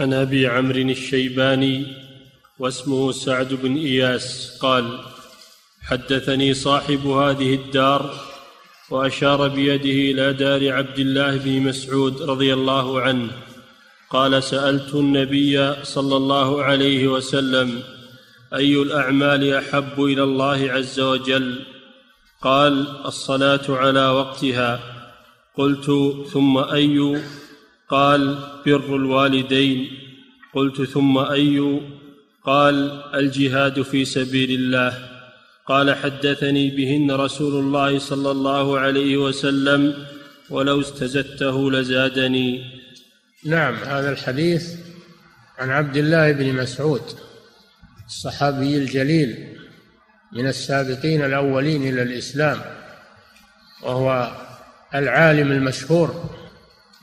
عن أبي عمرو الشيباني واسمه سعد بن إياس قال حدثني صاحب هذه الدار وأشار بيده إلى دار عبد الله بن مسعود رضي الله عنه. قال سألت النبي صلى الله عليه وسلم أي الأعمال أحب إلى الله عز وجل؟ قال الصلاة على وقتها. قلت ثم أي قال بر الوالدين. قلت ثم أي؟ قال الجهاد في سبيل الله. قال حدثني بهن رسول الله صلى الله عليه وسلم ولو استزدته لزادني. نعم هذا الحديث عن عبد الله بن مسعود الصحابي الجليل من السابقين الأولين إلى الإسلام وهو العالم المشهور.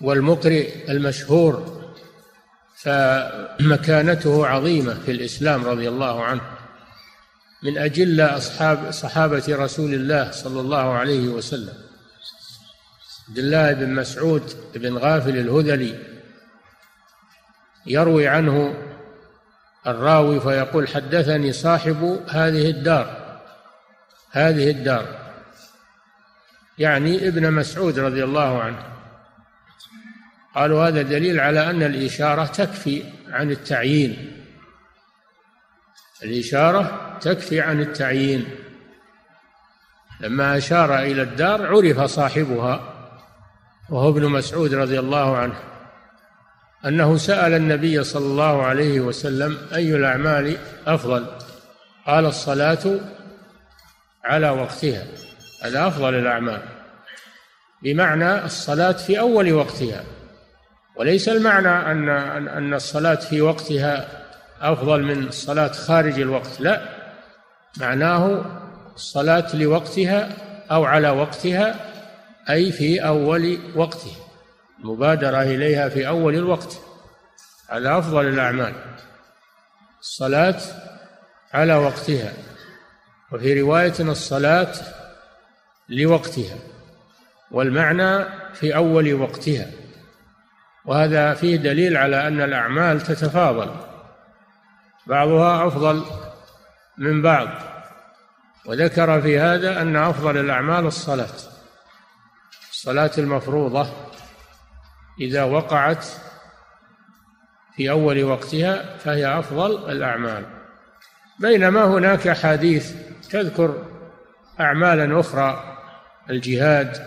والمقرئ المشهور فمكانته عظيمة في الإسلام رضي الله عنه. من أجل اصحاب صحابة رسول الله صلى الله عليه وسلم. عبد الله بن مسعود بن غافل الهذلي يروي عنه الراوي فيقول حدثني صاحب هذه الدار. هذه الدار. يعني ابن مسعود رضي الله عنه. قالوا هذا دليل على أن الإشارة تكفي عن التعيين. الإشارة تكفي عن التعيين. لما أشار إلى الدار عرف صاحبها وهو ابن مسعود رضي الله عنه أنه سأل النبي صلى الله عليه وسلم أي الأعمال أفضل؟ قال الصلاة على وقتها. هذا أفضل الأعمال. بمعنى الصلاة في أول وقتها. وليس المعنى ان ان الصلاة في وقتها أفضل من الصلاة خارج الوقت لا. معناه الصلاة لوقتها أو على وقتها أي في أول وقتها المبادرة إليها في أول الوقت على أفضل الأعمال. الصلاة على وقتها وفي رواية الصلاة لوقتها والمعنى في أول وقتها. وهذا فيه دليل على أن الأعمال تتفاضل. بعضها أفضل من بعض. وذكر في هذا أن أفضل الأعمال الصلاة الصلاة المفروضة إذا وقعت في أول وقتها فهي أفضل الأعمال. بينما هناك أحاديث تذكر أعمالا أخرى الجهاد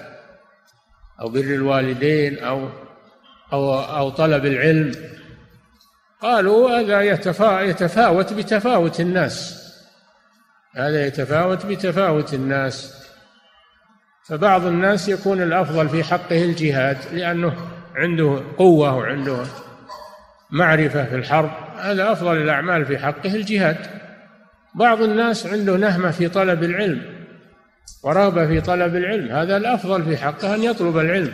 أو بر الوالدين أو أو أو طلب العلم قالوا هذا يتفاوت بتفاوت الناس. هذا يتفاوت بتفاوت الناس. فبعض الناس يكون الأفضل في حقه الجهاد لأنه عنده قوة وعنده معرفة في الحرب. هذا أفضل الأعمال في حقه الجهاد. بعض الناس عنده نهمة في طلب العلم ورغبة في طلب العلم. هذا الأفضل في حقه أن يطلب العلم.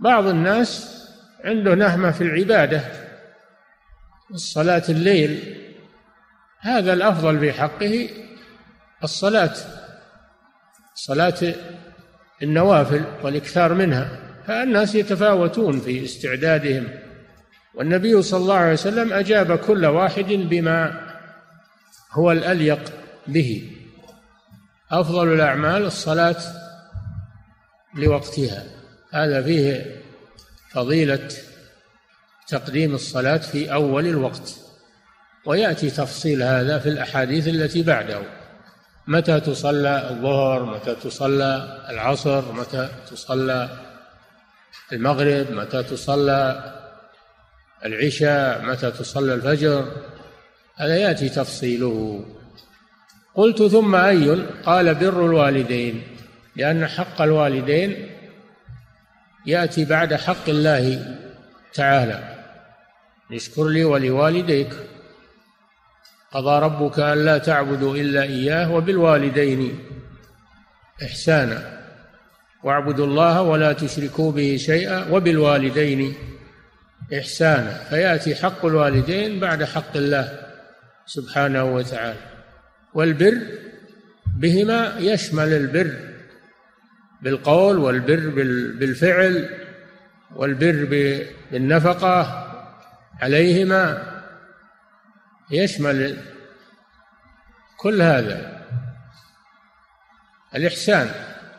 بعض الناس عنده نهمة في العبادة الصلاة الليل. هذا الأفضل في حقه الصلاة صلاة النوافل والإكثار منها. فالناس يتفاوتون في استعدادهم. والنبي صلى الله عليه وسلم أجاب كل واحد بما هو الأليق به. أفضل الأعمال الصلاة لوقتها. هذا فيه فضيلة تقديم الصلاة في أول الوقت ويأتي تفصيل هذا في الأحاديث التي بعده. متى تصلى الظهر؟ متى تصلى العصر؟ متى تصلى المغرب؟ متى تصلى العشاء؟ متى تصلى الفجر؟ هذا يأتي تفصيله. قلت ثم أي قال بر الوالدين لأن حق الوالدين يأتي بعد حق الله تعالى. اشكر لي ولوالديك. قضى ربك ألا تعبدوا إلا إياه وبالوالدين إحسانا. واعبدوا الله ولا تشركوا به شيئا وبالوالدين إحسانا. فيأتي حق الوالدين بعد حق الله سبحانه وتعالى. والبر بهما يشمل البر. بالقول والبر بالفعل والبر بالنفقة عليهما يشمل كل هذا. الإحسان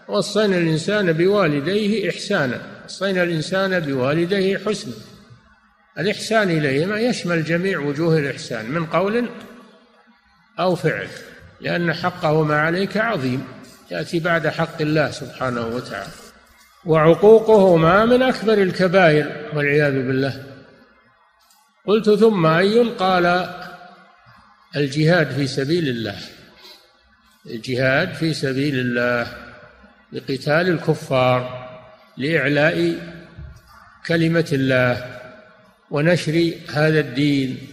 وصينا الإنسان بوالديه إحسانا وصينا الإنسان بوالديه حسنا. الإحسان إليهما يشمل جميع وجوه الإحسان من قول أو فعل لأن حقهما عليك عظيم. يأتي بعد حق الله سبحانه وتعالى. وعقوقهما من أكبر الكبائر والعياذ بالله. قلت ثم أي قال الجهاد في سبيل الله. الجهاد في سبيل الله لقتال الكفار لإعلاء كلمة الله ونشر هذا الدين.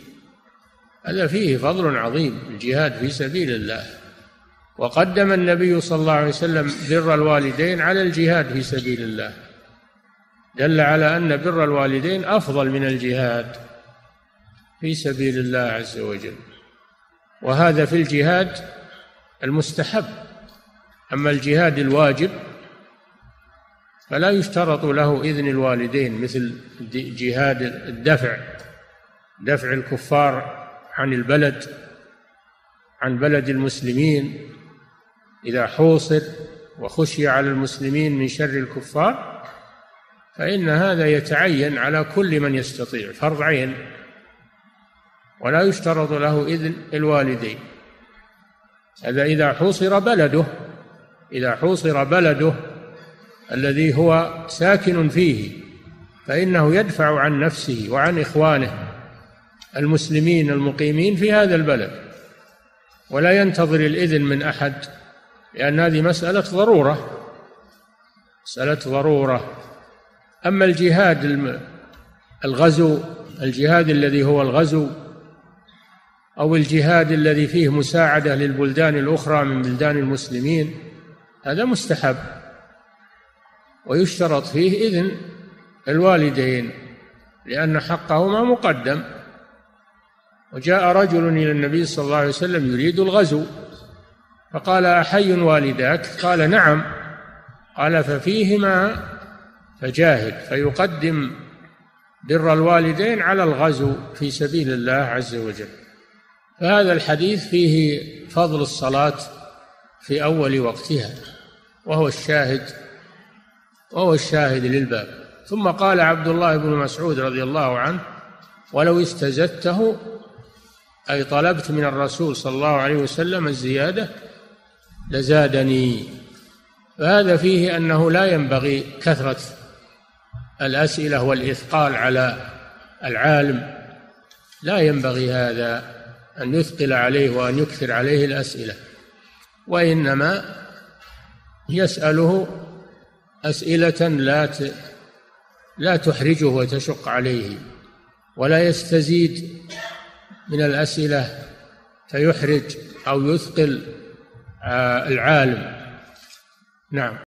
هذا فيه فضل عظيم الجهاد في سبيل الله. وقدم النبي صلى الله عليه وسلم بر الوالدين على الجهاد في سبيل الله. دل على أن بر الوالدين أفضل من الجهاد في سبيل الله عز وجل. وهذا في الجهاد المستحب. أما الجهاد الواجب فلا يشترط له إذن الوالدين مثل جهاد الدفع دفع الكفار عن البلد عن بلد المسلمين. إذا حوصر وخشي على المسلمين من شر الكفار فإن هذا يتعين على كل من يستطيع فرض عين. ولا يشترط له إذن الوالدين. هذا إذا حوصر بلده إذا حوصر بلده الذي هو ساكن فيه فإنه يدفع عن نفسه وعن إخوانه المسلمين المقيمين في هذا البلد. ولا ينتظر الإذن من أحد. لأن هذه مسألة ضرورة. مسألة ضرورة. أما الجهاد الغزو الجهاد الذي هو الغزو أو الجهاد الذي فيه مساعدة للبلدان الأخرى من بلدان المسلمين هذا مستحب. ويشترط فيه إذن الوالدين لأن حقهما مقدم. وجاء رجل إلى النبي صلى الله عليه وسلم يريد الغزو. فقال أحي والداك قال نعم. قال ففيهما فجاهد فيقدم بر الوالدين على الغزو في سبيل الله عز وجل. فهذا الحديث فيه فضل الصلاة في أول وقتها وهو الشاهد وهو الشاهد للباب. ثم قال عبد الله بن مسعود رضي الله عنه ولو استزدته أي طلبت من الرسول صلى الله عليه وسلم الزيادة لزادني. فهذا فيه أنه لا ينبغي كثرة الأسئلة والإثقال على العالم. لا ينبغي هذا أن يثقل عليه وأن يكثر عليه الأسئلة وإنما يسأله أسئلة لا لا تحرجه وتشق عليه ولا يستزيد من الأسئلة فيحرج أو يثقل العالم. نعم.